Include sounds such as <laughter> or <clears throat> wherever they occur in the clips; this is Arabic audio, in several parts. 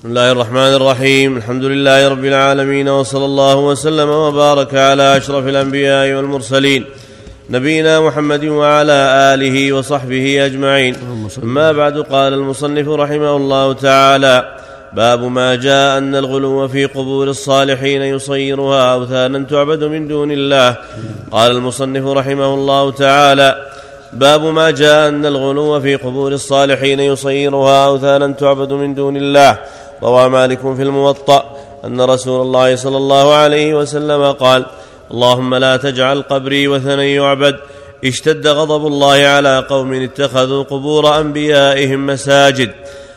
بسم الله الرحمن الرحيم. الحمد لله رب العالمين وصلى الله وسلم وبارك على أشرف الأنبياء والمرسلين نبينا محمد وعلى آله وصحبه أجمعين. أما بعد قال المصنف رحمه الله تعالى باب ما جاء أن الغلو في قبور الصالحين يصيرها أوثانا تعبد من دون الله. قال المصنف رحمه الله تعالى باب ما جاء أن الغلو في قبور الصالحين يصيرها أوثانا تعبد من دون الله. روى مالك في الموطأ أن رسول الله صلى الله عليه وسلم قال اللهم لا تجعل قبري وثنا يعبد. اشتد غضب الله على قوم اتخذوا قبور أنبيائهم مساجد.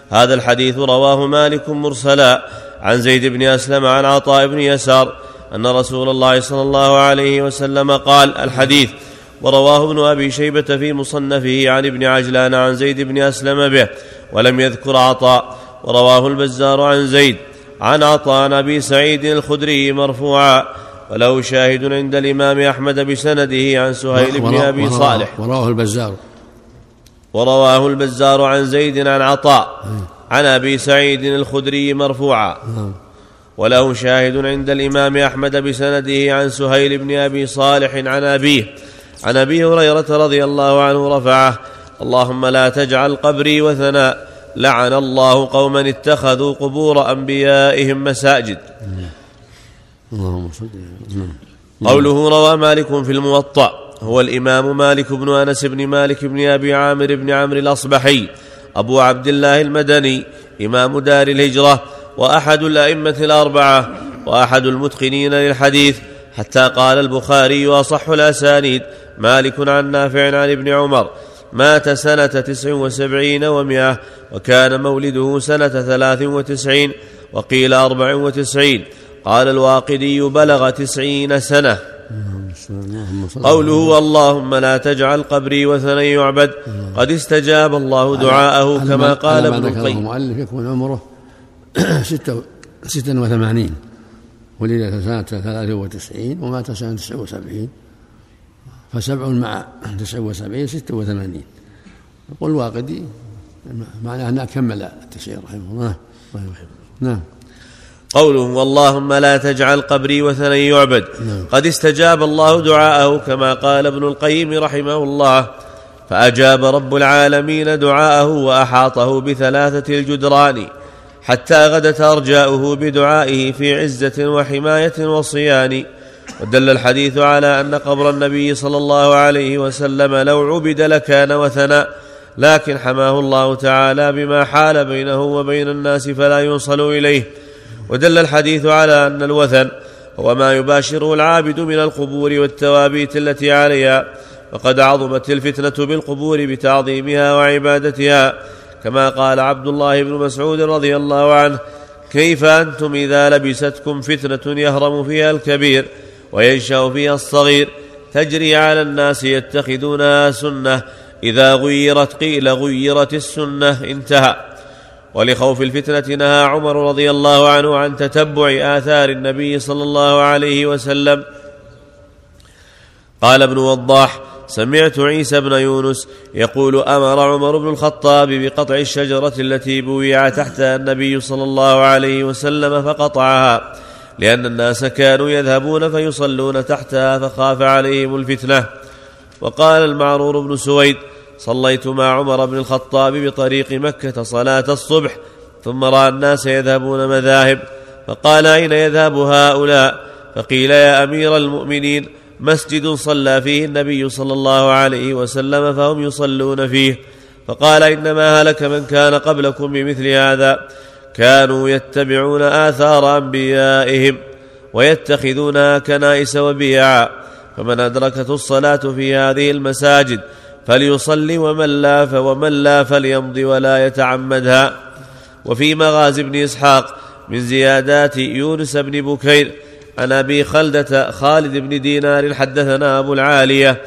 هذا الحديث رواه مالك مرسلا عن زيد بن أسلم عن عطاء بن يسار أن رسول الله صلى الله عليه وسلم قال الحديث. ورواه ابن أبي شيبة في مصنفه عن ابن عجلان عن زيد بن أسلم به ولم يذكر عطاء. ورواه البزار عن زيد عن عطاء عن أبي سعيد الخدري مرفوعا وله شاهد عند الإمام أحمد بسنده عن سهيل بن أبي صالح. ورواه البزار. ورواه البزار عن زيد عن عطاء عن أبي سعيد الخدري مرفوعا. نعم. وله شاهد عند الإمام أحمد بسنده عن سهيل بن أبي صالح عن أبيه عن أبي هريرة رضي الله عنه رفعه اللهم لا تجعل قبري وثنا لعن الله قوما اتخذوا قبور أنبيائهم مساجد. اللهم صل قوله روى مالك في الموطأ هو الإمام مالك بن أنس بن مالك بن أبي عامر بن عمرو الأصبحي أبو عبد الله المدني إمام دار الهجرة وأحد الأئمة الأربعة وأحد المتقنين للحديث حتى قال البخاري أصح الأسانيد مالك عن نافع عن ابن عمر مات سنة تسع وسبعين ومائة وكان مولده سنة ثلاث وتسعين وقيل أربع وتسعين. قال الواقدي بلغ تسعين سنة. قوله اللهم لا تجعل قبري وثنا يعبد. قد استجاب الله دعاءه كما قال ابن القيم. المؤلف يكون عمره <clears throat> ستة, ستة وثمانين. ولد سنة ثلاث وتسعين ومات سنة تسع وسبعين. فسبع مع تسع وسبعين ستة وثمانين. يقول الواقدي معناه أنه كمل التسعير رحمه الله. نعم. قوله واللهم لا تجعل قبري وثنا يعبد نعم. قد استجاب الله دعاءه كما قال ابن القيم رحمه الله. فأجاب رب العالمين دعاءه وأحاطه بثلاثة الجدران حتى غدت أرجاؤه بدعائه في عزة وحماية وصيان. ودل الحديث على أن قبر النبي صلى الله عليه وسلم لو عبد لكان وثنا لكن حماه الله تعالى بما حال بينه وبين الناس فلا يوصل إليه. ودل الحديث على أن الوثن هو ما يباشره العابد من القبور والتوابيت التي عليها وقد عظمت الفتنة بالقبور بتعظيمها وعبادتها. كما قال عبد الله بن مسعود رضي الله عنه كيف أنتم إذا لبستكم فتنة يهرم فيها الكبير؟ وينشأ فيها الصغير. تجري على الناس يتخذونها سنة. إذا غيرت قيل غيرت السنة انتهى. ولخوف الفتنة نهى عمر رضي الله عنه عن تتبع آثار النبي صلى الله عليه وسلم. قال ابن وضاح سمعت عيسى بن يونس يقول أمر عمر بن الخطاب بقطع الشجرة التي بويع تحتها النبي صلى الله عليه وسلم فقطعها. لأن الناس كانوا يذهبون فيصلون تحتها فخاف عليهم الفتنة. وقال المعرور بن سويد صليت مع عمر بن الخطاب بطريق مكة صلاة الصبح ثم رأى الناس يذهبون مذاهب فقال أين يذهب هؤلاء؟ فقيل يا أمير المؤمنين مسجد صلى فيه النبي صلى الله عليه وسلم فهم يصلون فيه. فقال إنما هلك من كان قبلكم بمثل هذا. كانوا يتبعون آثار أنبيائهم ويتخذونها كنائس وبيعا فمن أدركته الصلاة في هذه المساجد فليصلي ومن لا ومن لا فليمض ولا يتعمدها. وفي مغازي بن إسحاق من زيادات يونس بن بكير عن أبي خلدة خالد بن دينار حدثنا أبو العالية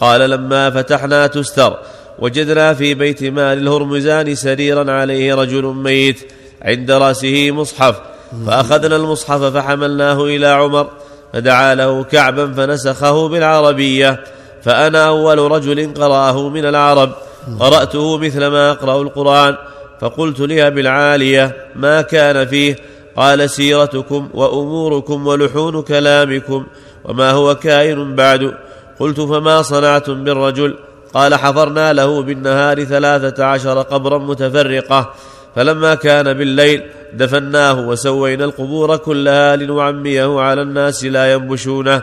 قال لما فتحنا تستر وجدنا في بيت مال الهرمزان سريرا عليه رجل ميت عند رأسه مصحف فأخذنا المصحف فحملناه إلى عمر فدعا له كعبا فنسخه بالعربية فأنا أول رجل قرأه من العرب قرأته مثل ما أقرأ القرآن فقلت لأبي العالية ما كان فيه قال سيرتكم وأموركم ولحون كلامكم وما هو كائن بعد قلت فما صنعتم بالرجل؟ قال حفرنا له بالنهار ثلاثة عشر قبرا متفرقة فلما كان بالليل دفناه وسوينا القبور كلها لنعميه على الناس لا ينبشونه.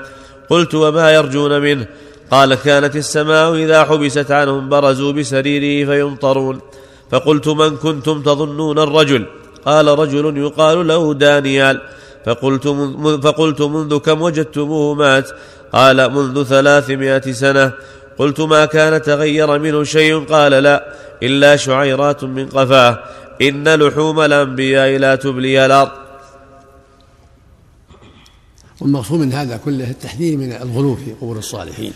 قلت وما يرجون منه؟ قال كانت السماء إذا حبست عنهم برزوا بسريره فيمطرون. فقلت من كنتم تظنون الرجل؟ قال رجل يقال له دانيال. فقلت, فقلت منذ كم وجدتموه مات؟ قال منذ ثلاثمائة سنة. قلت ما كان تغير منه شيء؟ قال لا إلا شعيرات من قفاه. إن لحوم الأنبياء لا تبلي الأرض. والمقصود من هذا كله التحذير من الغلو في قبور الصالحين.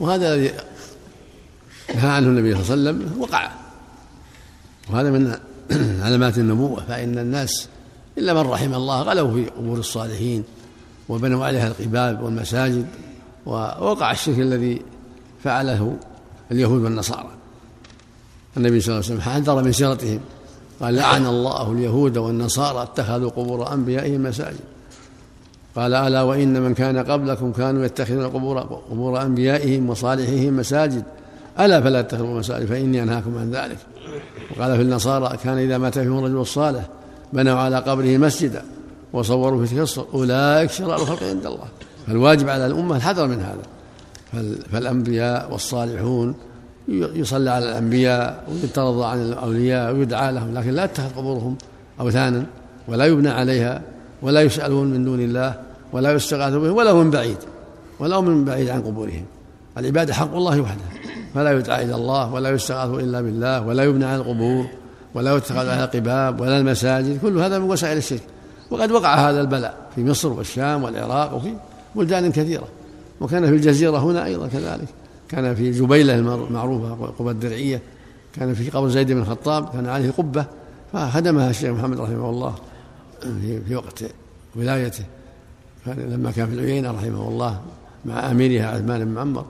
وهذا الذي نهى عنه النبي صلى الله عليه وسلم وقع. وهذا من <clears throat> علامات النبوة فإن الناس إلا من رحم الله غلوا في قبور الصالحين وبنوا عليها القباب والمساجد ووقع الشرك الذي فعله اليهود والنصارى. النبي صلى الله عليه وسلم حذر من سيرتهم. قال لعن الله اليهود والنصارى اتخذوا قبور أنبيائهم مساجد. قال ألا وإن من كان قبلكم كانوا يتخذون قبور قبور أنبيائهم وصالحيهم مساجد. ألا فلا تتخذوا مساجد فإني أنهاكم عن ذلك. وقال في النصارى كان إذا مات فيهم الرجل الصالح بنوا على قبره مسجدا وصوروا في تلك أولئك شرار الخلق عند الله. فالواجب على الأمة الحذر من هذا. فالأنبياء والصالحون يصلى على الأنبياء ويترضى عن الأولياء ويدعى لهم لكن لا يتخذ قبورهم أوثانا ولا يبنى عليها ولا يسألون من دون الله ولا يستغاث بهم ولا من بعيد ولا من بعيد عن قبورهم. العبادة حق الله وحده فلا يدعى إلى الله ولا يستغاث إلا بالله ولا يبنى على القبور ولا يتخذ على قباب ولا المساجد كل هذا من وسائل الشرك. وقد وقع هذا البلاء في مصر والشام والعراق وفي بلدان كثيرة وكان في الجزيرة هنا أيضا كذلك. كان في جبيلة المعروفة قبة الدرعية. كان في قبر زيد بن الخطاب كان عليه قبة فهدمها الشيخ محمد رحمه الله في, وقت ولايته. لما كان في العيينة رحمه الله مع أميرها عثمان بن معمر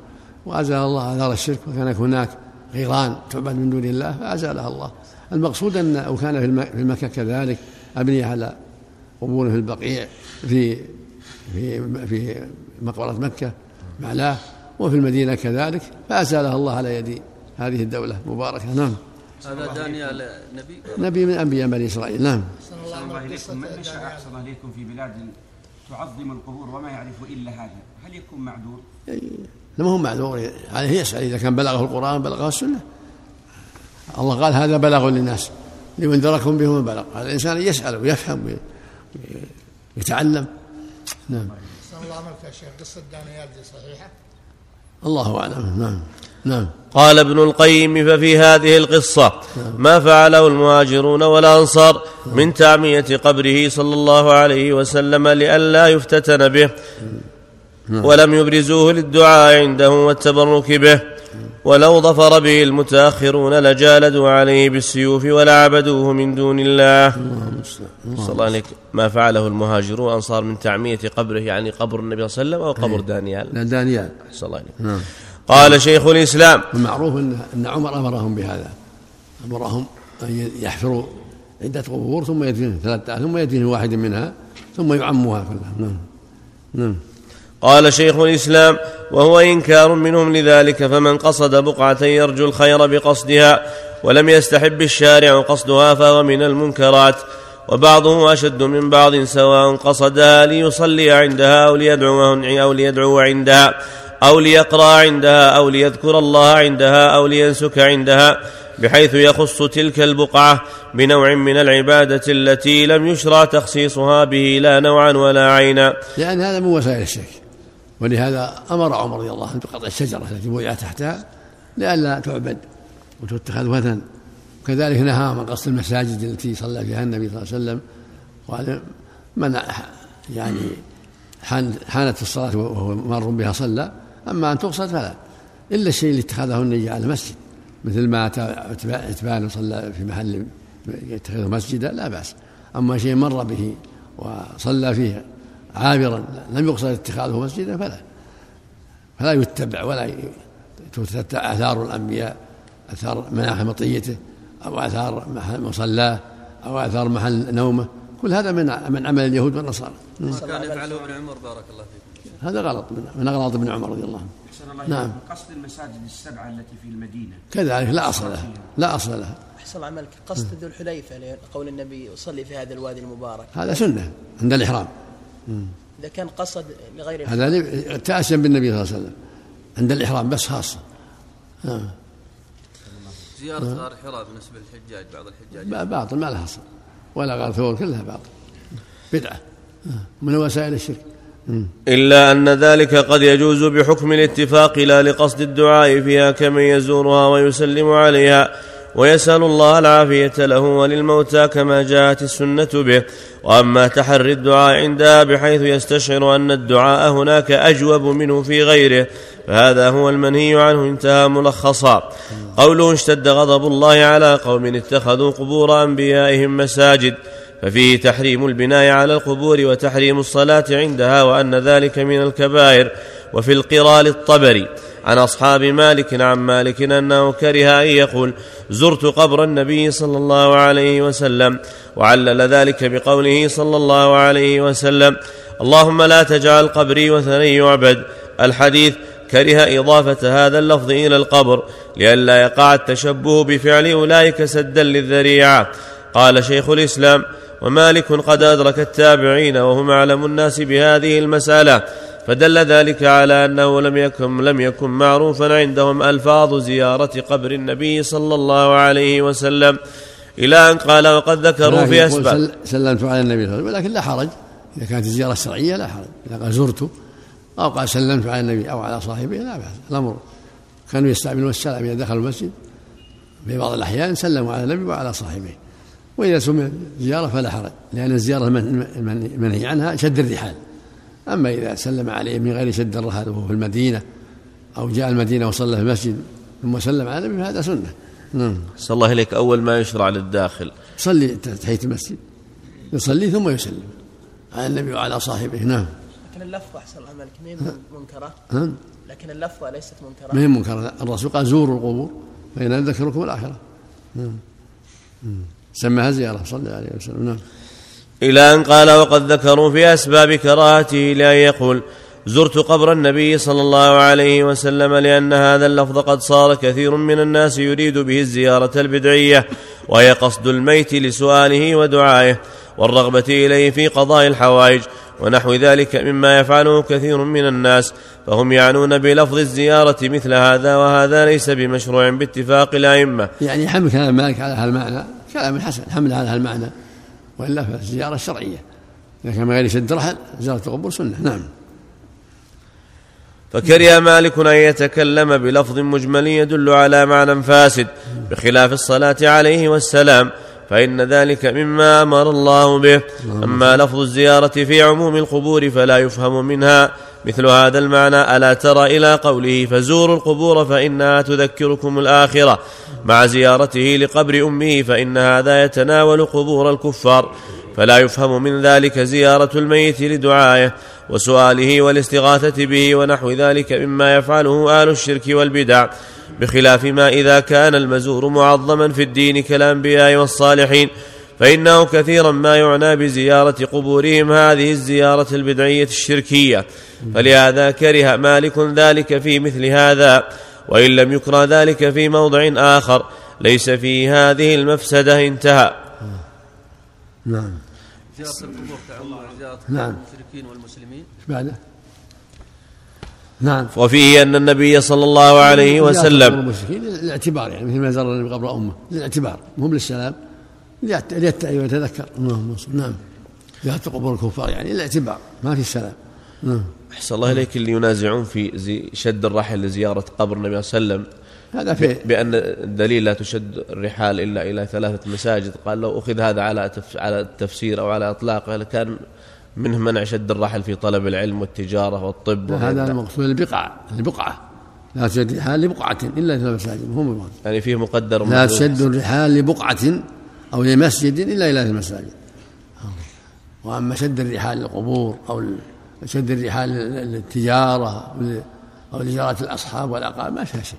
وأزال الله آثار الشرك وكان هناك غيران تعبد من دون الله فأزالها الله. المقصود أن أو كان في المكة كذلك أبنية على قبور في البقيع في في في مقبرة مكة معلاه وفي المدينة كذلك فأزالها الله على يد هذه الدولة. المباركة نعم. هذا دانيال نبي؟ نبي من أنبياء بني إسرائيل. نعم. الله إليكم من نشأ أحسن إليكم في بلاد تعظم القبور وما يعرف إلا هذا. هل يكون معذور؟ ما هو معذور. عليه يسأل. إذا كان بلغه القرآن بلغه السنة. الله قال هذا بلاغ للناس. لينذركم به من بلغ. الإنسان يسأل ويفهم ويتعلم. نعم. الله عملك يا شيخ. قصة دانيال دي صحيحة؟ الله أعلم. نعم. نعم. قال ابن القيم ففي هذه القصة ما فعله المهاجرون والأنصار من تعمية قبره صلى الله عليه وسلم لئلا يفتتن به ولم يبرزوه للدعاء عنده والتبرك به. ولو ظفر به المتأخرون لجالدوا عليه بالسيوف ولعبدوه من دون الله. صلى الله عليك. ما فعله المهاجرون انصار من تعمية قبره يعني قبر النبي صلى الله عليه وسلم أو قبر دانيال. لا دانيال. صلى الله عليه نعم. قال شيخ الإسلام. المعروف إن عمر أمرهم بهذا. أمرهم أن يحفروا عدة قبور ثم يدفن ثلاثة ثم يدفن واحد منها ثم يعمها كلها. نعم. نعم. قال شيخ الإسلام. وهو إنكار منهم لذلك فمن قصد بقعة يرجو الخير بقصدها ولم يستحب الشارع قصدها فهو من المنكرات. وبعضهم أشد من بعض سواء قصدها ليصلي عندها أو ليدعو أو ليدعو عندها أو ليقرأ عندها أو ليذكر الله عندها أو لينسك عندها بحيث يخص تلك البقعة بنوع من العبادة التي لم يشرع تخصيصها به لا نوعا ولا عينا. لأن هذا من وسائل الشرك ولهذا أمر عمر رضي الله عنه بقطع الشجرة التي بويع تحتها لئلا تعبد وتتخذ وثن وكذلك نهى من قصد المساجد التي صلى فيها النبي صلى الله عليه وسلم. وقال من يعني حانت الصلاة وهو مار بها صلى. أما أن تقصد فلا. إلا الشيء اللي اتخذه النبي على مسجد مثل ما عتبان صلى في محل يتخذه مسجدا لا بأس. أما شيء مر به وصلى فيه عابرا لم يقصد اتخاذه مسجدا فلا. فلا يتبع ولا تتبع آثار الأنبياء آثار مناخ مطيته أو آثار محل مصلاه أو آثار محل نومه. كل هذا من من عمل اليهود والنصارى. ما كان يفعله ابن عمر بارك الله فيكم هذا غلط من, من أغلاط ابن عمر رضي الله عنه. الله نعم. قصد المساجد السبعة التي في المدينة. كذلك لا أصل لها. لا أصل لها. أحسن عملك. قصد ذو الحليفة لقول النبي صلي في هذا الوادي المبارك. هذا سنة عند الإحرام. إذا كان قصد لغير هذا لي- تأسيا بالنبي صلى الله عليه وسلم. عند الإحرام بس خاصة آه. زيارة غار حراء بالنسبة للحجاج بعض الحجاج باطل ما لها أصل ولا غار ثور كلها باطل. بدعة. آه. من وسائل الشرك. إلا أن ذلك قد يجوز بحكم الاتفاق لا لقصد الدعاء فيها كمن يزورها ويسلم عليها. ويسأل الله العافية له وللموتى كما جاءت السنة به. وأما تحري الدعاء عندها بحيث يستشعر أن الدعاء هناك أجوب منه في غيره فهذا هو المنهي عنه انتهى ملخصا. قوله اشتد غضب الله على قوم اتخذوا قبور أنبيائهم مساجد ففيه تحريم البناء على القبور وتحريم الصلاة عندها وأن ذلك من الكبائر وفي القرى للطبري عن أصحاب مالك عن مالك أنه كره أن يقول زرت قبر النبي صلى الله عليه وسلم وعلل ذلك بقوله صلى الله عليه وسلم اللهم لا تجعل قبري وثنا يعبد الحديث كره إضافة هذا اللفظ إلى القبر لئلا يقع التشبه بفعل أولئك سدا للذريعة قال شيخ الإسلام ومالك قد أدرك التابعين وهم أعلم الناس بهذه المسألة فدل ذلك على أنه لم يكن لم يكن معروفا عندهم ألفاظ زيارة قبر النبي صلى الله عليه وسلم. إلى أن قال وقد ذكروا في سل- سلمت على النبي صلى الله عليه وسلم ولكن لا حرج. إذا كانت الزيارة الشرعية لا حرج. إذا قال زرته أو قال سلمت على النبي أو على صاحبه لا بأس. الأمر كانوا يستعملون السلام إذا دخلوا المسجد. في بعض الأحيان سلموا على النبي وعلى صاحبه. وإذا سمي زيارة فلا حرج المن- المن- المنهي عنها شد الرحال. أما إذا سلم عليه من غير شد الرحال وهو في المدينة أو جاء المدينة وصلى في المسجد ثم سلم على النبي فهذا سنة. نعم. صلى الله إليك أول ما يشرع للداخل. صلي تحية المسجد. يصلي ثم يسلم على النبي وعلى صاحبه. نعم. لكن اللفظة أحسن عملك ما هي منكرة؟ نعم لكن اللفظة ليست منكرة؟ ما هي منكر الرسول قال زوروا القبور فإن ذكركم الآخرة. نعم. مم. سماها زيارة. صلى الله عليه وسلم. نعم. إلى أن قال وقد ذكروا في أسباب كراهته لأن يقول زرت قبر النبي صلى الله عليه وسلم لأن هذا اللفظ قد صار كثير من الناس يريد به الزيارة البدعية وهي قصد الميت لسؤاله ودعائه والرغبة إليه في قضاء الحوائج ونحو ذلك مما يفعله كثير من الناس فهم يعنون بلفظ الزيارة مثل هذا وهذا ليس بمشروع باتفاق الأئمة. يعني حمل كلام مالك على هذا المعنى كلام حسن حمل على هذا المعنى. وإلا فالزيارة الشرعية إذا كان من غير شد رحل زيارة القبور سنة. نعم. فكره مالك أن يتكلم بلفظ مجمل يدل على معنى فاسد بخلاف الصلاة عليه والسلام فإن ذلك مما أمر الله به. أما لفظ الزيارة في عموم القبور فلا يفهم منها. مثل هذا المعنى ألا ترى إلى قوله فزوروا القبور فإنها تذكركم الآخرة. مع زيارته لقبر أمه فإن هذا يتناول قبور الكفار. فلا يفهم من ذلك زيارة الميت لدعائه وسؤاله والاستغاثة به ونحو ذلك مما يفعله أهل الشرك والبدع. بخلاف ما إذا كان المزور معظما في الدين كالأنبياء والصالحين. فإنه كثيرا ما يعنى بزيارة قبورهم هذه الزيارة البدعية الشركية. فلهذا كره مالك ذلك في مثل هذا وإن لم يكره ذلك في موضع آخر ليس فيه هذه المفسدة انتهى. نعم. زيارة القبور تعم زيارة نعم. المشركين والمسلمين. بعده؟ نعم. وفيه أن النبي صلى الله عليه قبر وسلم المشركين للاعتبار يعني مثل ما زار النبي قبر أمه للاعتبار مو للسلام. ليتعي ويتذكر اللهم صل نعم. زيارة قبور الكفار يعني للاعتبار ما في السلام نعم. أحسن الله إليك اللي ينازعون في زي شد الرحل لزيارة قبر النبي صلى الله عليه وسلم. هذا في بأن الدليل لا تشد الرحال إلا إلى ثلاثة مساجد. قال لو أخذ هذا على على التفسير أو على إطلاقه لكان منه منع شد الرحل في طلب العلم والتجارة والطب هذا. المقصود البقعة. البقعة. لا تشد الرحال لبقعة إلا إلى مو مراد يعني فيه مقدر لا. تشد الرحال لبقعة أو لمسجد إلا إلى المساجد. وأما شد الرحال للقبور أو شد الرحال لل- للتجارة أو لزيارة الأصحاب والأقارب ما فيها شيء.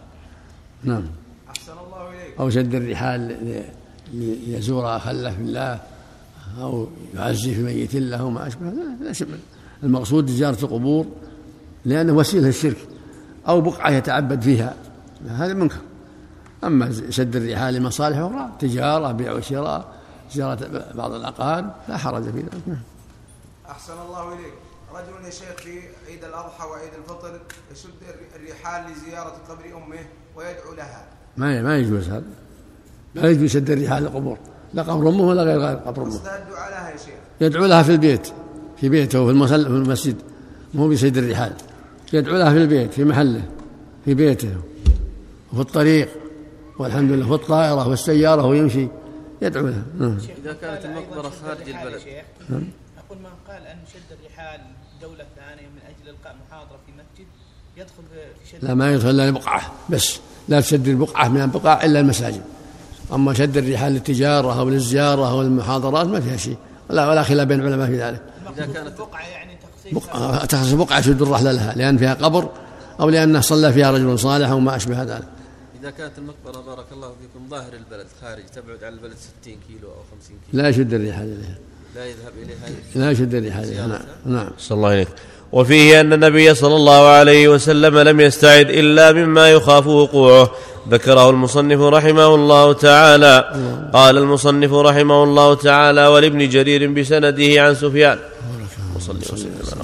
نعم. أحسن الله إليك أو شد الرحال ليزور أخا له في الله أو يعزي في ميت له وما أشبه لا شيء. المقصود زيارة القبور لأنه وسيلة للشرك أو بقعة يتعبد فيها. هذا منكر. أما شد الرحال لمصالح أخرى تجارة بيع وشراء زيارة بعض الأقارب لا حرج في ذلك. أحسن الله إليك. رجل يا شيخ في عيد الأضحى وعيد الفطر يشد الرحال لزيارة قبر أمه ويدعو لها. ما ما يجوز هذا. لا يجوز يشد الرحال للقبور لا قبر أمه ولا غير قبر أمه. الدعاء لها يا شيخ. يدعو لها في البيت في بيته في المسل في المسجد. مو بسيد الرحال. يدعو لها في البيت في محله في بيته وفي الطريق. والحمد لله في الطائرة والسيارة ويمشي يدعو لها نعم. إذا كانت المقبرة خارج البلد. نعم. أقول من قال أن شد الرحال دولة ثانية من أجل إلقاء محاضرة في مسجد يدخل في شد لا ما يدخل إلا البقعة بس لا تشد البقعة من البقاع إلا المساجد. أما شد الرحال للتجارة أو للزيارة أو المحاضرات ما فيها شيء ولا ولا خلاف بين العلماء في ذلك. إذا كانت بقعة يعني بقعة تخصص بقعة يشد الرحلة لها لأن فيها قبر أو لأنه صلى فيها رجل صالح أو ما أشبه ذلك. إذا كانت المقبرة بارك الله فيكم ظاهر البلد خارج تبعد عن البلد 60 كيلو أو 50 كيلو. لا يشد الرحال إليها لا يذهب إليها. لا يشد الرحال إليها نعم نعم. صلى الله عليك وفيه أن النبي صلى الله عليه وسلم لم يستعد إلا مما يخاف وقوعه. ذكره المصنف رحمه الله تعالى. قال المصنف رحمه الله تعالى ولابن جرير بسنده عن سفيان. وصلي وسلم. على